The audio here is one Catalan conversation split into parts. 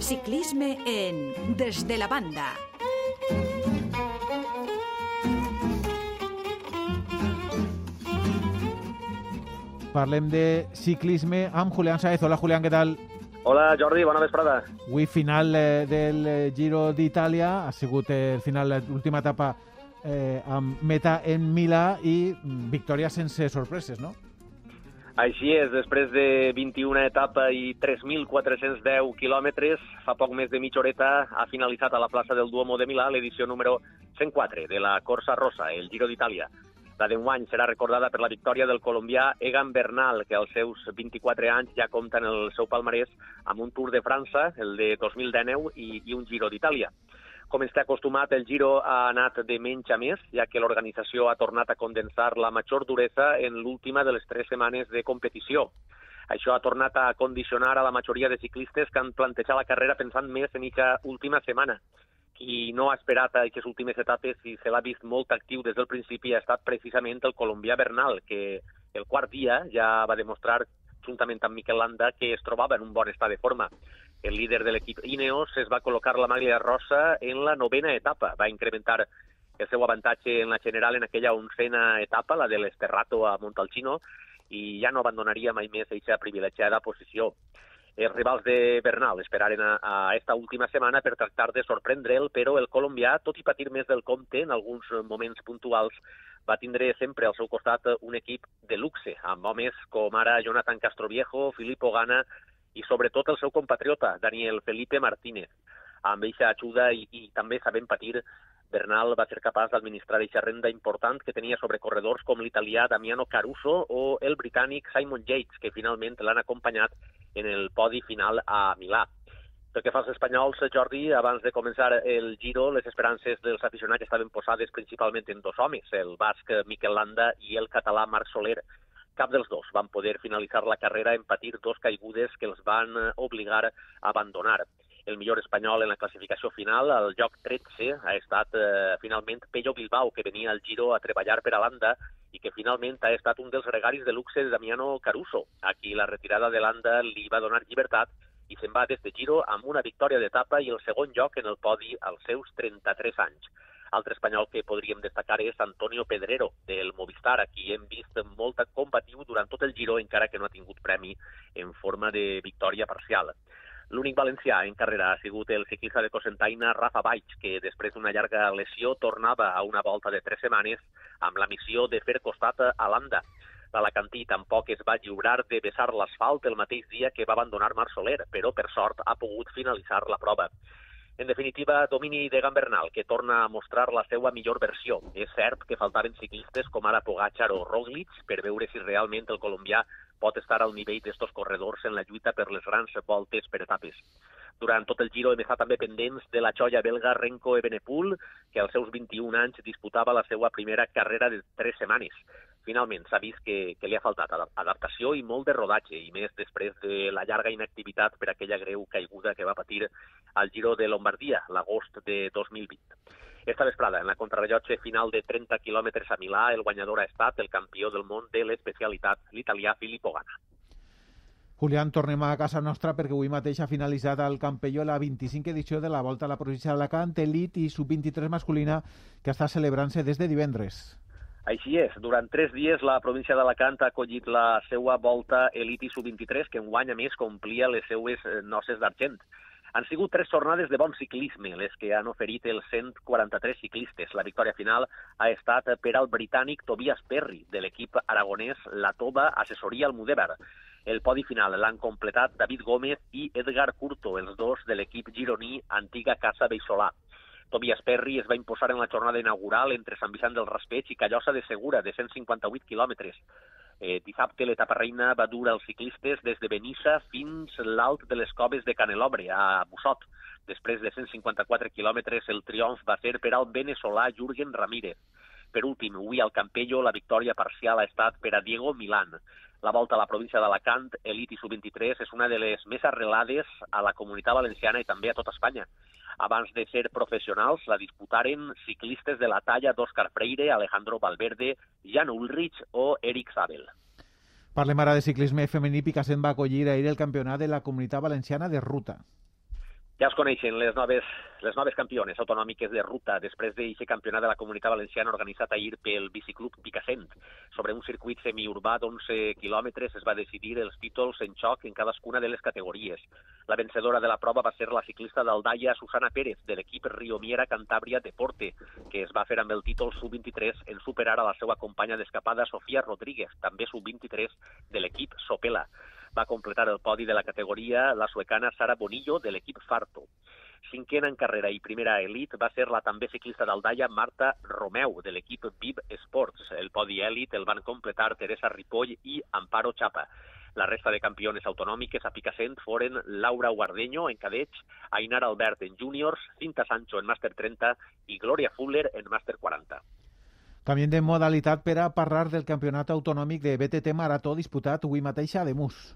Ciclisme en Desde la Banda. Parlem de ciclisme amb Julián Saez. Hola, Julián, què tal? Hola, Jordi, bona vesprada. Avui final eh, del eh, Giro d'Itàlia. Ha sigut eh, el final, l'última etapa eh, amb meta en Milà i mm, victòria sense sorpreses, no? Així és, després de 21 etapa i 3.410 quilòmetres, fa poc més de mitja horeta ha finalitzat a la plaça del Duomo de Milà l'edició número 104 de la Corsa Rossa, el Giro d'Itàlia. La d'enguany serà recordada per la victòria del colombià Egan Bernal, que als seus 24 anys ja compta en el seu palmarès amb un Tour de França, el de 2019, i, i un Giro d'Itàlia. Com ens té acostumat, el Giro ha anat de menys a més, ja que l'organització ha tornat a condensar la major duresa en l'última de les tres setmanes de competició. Això ha tornat a condicionar a la majoria de ciclistes que han plantejat la carrera pensant més en aquesta última setmana. Qui no ha esperat aquestes últimes etapes i se l'ha vist molt actiu des del principi ha estat precisament el colombià Bernal, que el quart dia ja va demostrar juntament amb Miquel Landa, que es trobava en un bon estat de forma. El líder de l'equip Ineos es va col·locar la maglia rossa en la novena etapa. Va incrementar el seu avantatge en la general en aquella oncena etapa, la de l'Esterrato a Montalcino, i ja no abandonaria mai més aquesta privilegiada posició. Els rivals de Bernal esperaren a, a esta última setmana per tractar de sorprendre'l, però el colombià, tot i patir més del compte en alguns moments puntuals, va tindre sempre al seu costat un equip de luxe, amb homes com ara Jonathan Castroviejo, Filippo Gana i sobretot el seu compatriota, Daniel Felipe Martínez. Amb eixa ajuda i, i també sabent patir, Bernal va ser capaç d'administrar eixa renda important que tenia sobre corredors com l'italià Damiano Caruso o el britànic Simon Yates, que finalment l'han acompanyat en el podi final a Milà. Pel que fa als espanyols, Jordi, abans de començar el Giro, les esperances dels aficionats estaven posades principalment en dos homes, el basc Miquel Landa i el català Marc Soler. Cap dels dos van poder finalitzar la carrera en patir dos caigudes que els van obligar a abandonar. El millor espanyol en la classificació final, al lloc 13, ha estat eh, finalment Pello Bilbao, que venia al Giro a treballar per a Landa i que finalment ha estat un dels regalis de luxe de Damiano Caruso, a qui la retirada de Landa li va donar llibertat i se'n va des de Giro amb una victòria d'etapa i el segon lloc en el podi als seus 33 anys. Altre espanyol que podríem destacar és Antonio Pedrero, del Movistar, a qui hem vist molt combatiu durant tot el Giro, encara que no ha tingut premi en forma de victòria parcial. L'únic valencià en carrera ha sigut el ciclista de Cosentaina, Rafa Baix, que després d'una llarga lesió tornava a una volta de tres setmanes amb la missió de fer costat a l'Anda. L'Alacantí tampoc es va lliurar de besar l'asfalt el mateix dia que va abandonar Marc Soler, però per sort ha pogut finalitzar la prova. En definitiva, domini de Gambernal, que torna a mostrar la seva millor versió. És cert que faltaven ciclistes com ara Pogacar o Roglic per veure si realment el colombià pot estar al nivell d'estos corredors en la lluita per les grans voltes per etapes. Durant tot el Giro hem estat també pendents de la xoia belga Renko Ebenepul, que als seus 21 anys disputava la seva primera carrera de tres setmanes. Finalment s'ha vist que, que li ha faltat adaptació i molt de rodatge, i més després de la llarga inactivitat per aquella greu caiguda que va patir al Giro de Lombardia l'agost de 2020. Esta vesprada, en la contrarrellotge final de 30 quilòmetres a Milà, el guanyador ha estat el campió del món de l'especialitat, l'italià Filippo Ganna. Julián, tornem a casa nostra perquè avui mateix ha finalitzat al Campelló la 25 edició de la Volta a la província d'Alacant, Elit i Sub-23 masculina, que està celebrant-se des de divendres. Així és, durant tres dies la província d'Alacant ha acollit la seva volta Eliti Sub-23, que enguany a més complia les seues noces d'argent. Han sigut tres jornades de bon ciclisme, les que han oferit els 143 ciclistes. La victòria final ha estat per al britànic Tobias Perry, de l'equip aragonès La Tova Assessoria Almudévar. El podi final l'han completat David Gómez i Edgar Curto, els dos de l'equip gironí Antiga Casa Beisolà. Tobias Perry es va imposar en la jornada inaugural entre Sant Vicent del Raspeig i Callosa de Segura, de 158 quilòmetres. Eh, dissabte l'etapa reina va dur als ciclistes des de Benissa fins l'alt de les coves de Canelobre, a Bussot. Després de 154 quilòmetres, el triomf va ser per al veneçolà Jürgen Ramírez. Per últim, avui al Campello la victòria parcial ha estat per a Diego Milán. La volta a la província d'Alacant, Elit i Sub-23, és una de les més arrelades a la comunitat valenciana i també a tota Espanya. Abans de ser professionals, la disputaren ciclistes de la talla d'Òscar Freire, Alejandro Valverde, Jan Ulrich o Eric Zabel. Parlem ara de ciclisme femení. Picassent va acollir ahir el campionat de la comunitat valenciana de ruta. Ja es coneixen les noves, les noves campiones autonòmiques de ruta després d'aquest campionat de la Comunitat Valenciana organitzat ahir pel Biciclub Picassent. Sobre un circuit semiurbà d'11 quilòmetres es va decidir els títols en xoc en cadascuna de les categories. La vencedora de la prova va ser la ciclista d'Aldaia Susana Pérez, de l'equip Riomiera Cantàbria Deporte, que es va fer amb el títol sub-23 en superar a la seva companya d'escapada Sofia Rodríguez, també sub-23 de l'equip Sopela va completar el podi de la categoria la suecana Sara Bonillo de l'equip Farto. Cinquena en carrera i primera elit va ser la també ciclista d'Aldaia Marta Romeu, de l'equip Viv Sports. El podi elit el van completar Teresa Ripoll i Amparo Chapa. La resta de campiones autonòmiques a Picassent foren Laura Guardeño en cadets, Ainar Albert en júniors, Cinta Sancho en màster 30 i Gloria Fuller en màster 40. Canviem de modalitat per a parlar del campionat autonòmic de BTT Marató disputat avui mateix a Demus.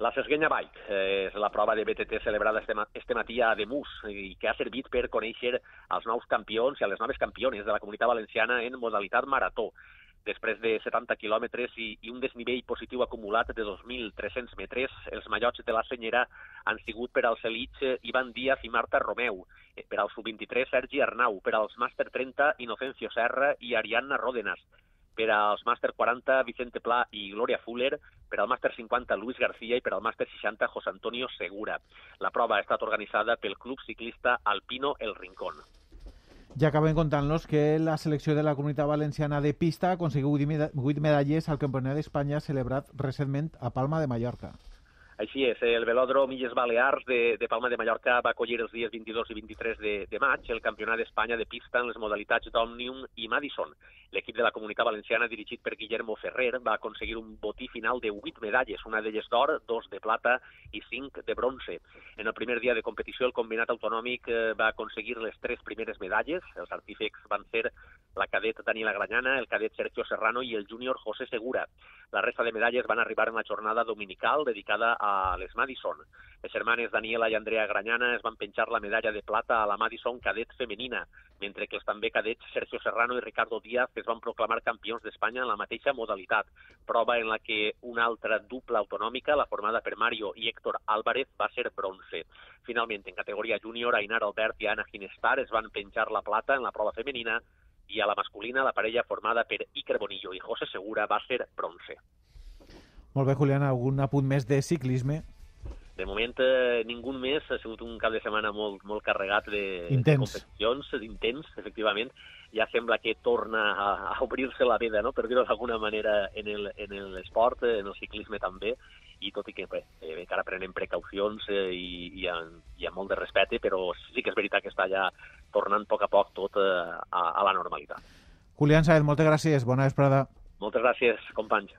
La Sesguenya Bike eh, és la prova de BTT celebrada este, matí a Demus i que ha servit per conèixer els nous campions i a les noves campiones de la comunitat valenciana en modalitat marató. Després de 70 quilòmetres i, i un desnivell positiu acumulat de 2.300 metres, els mallots de la senyera han sigut per als elits Ivan Díaz i Marta Romeu, eh, per al sub-23 Sergi Arnau, per als màster 30 Inocencio Serra i Ariadna Ródenas, per als màster 40 Vicente Pla i Gloria Fuller, per al màster 50 Luis García i per al màster 60 José Antonio Segura. La prova ha estat organitzada pel Club Ciclista Alpino El Rincón. Ja acabem contant-los que la selecció de la comunitat valenciana de pista ha aconseguit 8 medalles al Campionat d'Espanya celebrat recentment a Palma de Mallorca. Així és, el velòdrom Illes Balears de, de Palma de Mallorca va acollir els dies 22 i 23 de, de maig el Campionat d'Espanya de pista en les modalitats d'Òmnium i Madison. L'equip de la Comunitat Valenciana, dirigit per Guillermo Ferrer, va aconseguir un botí final de 8 medalles, una d'elles d'or, dos de plata i cinc de bronze. En el primer dia de competició, el combinat autonòmic eh, va aconseguir les tres primeres medalles. Els artífecs van ser la cadet Daniela Grañana, el cadet Sergio Serrano i el júnior José Segura. La resta de medalles van arribar en la jornada dominical dedicada a les Madison. Les germanes Daniela i Andrea Grañana es van penjar la medalla de plata a la Madison cadet femenina, mentre que els també cadets Sergio Serrano i Ricardo Díaz es van proclamar campions d'Espanya en la mateixa modalitat, prova en la que una altra dupla autonòmica, la formada per Mario i Héctor Álvarez, va ser bronze. Finalment, en categoria júnior, Ainar Albert i Ana Ginestar es van penjar la plata en la prova femenina i a la masculina la parella formada per Iker Bonillo i José Segura va ser bronze. Molt bé, Julián, algun apunt més de ciclisme? De moment, eh, ningú més. Ha sigut un cap de setmana molt, molt carregat de, intens. de competicions, intens, efectivament. Ja sembla que torna a, a obrir-se la veda, no? per dir-ho d'alguna manera, en l'esport, en el ciclisme també, i tot i que bé, eh, encara prenem precaucions eh, i, i, amb, i amb molt de respecte, però sí que és veritat que està ja tornant a poc a poc tot eh, a, a la normalitat. Julián Saez, moltes gràcies. Bona vesprada. Moltes gràcies, companys.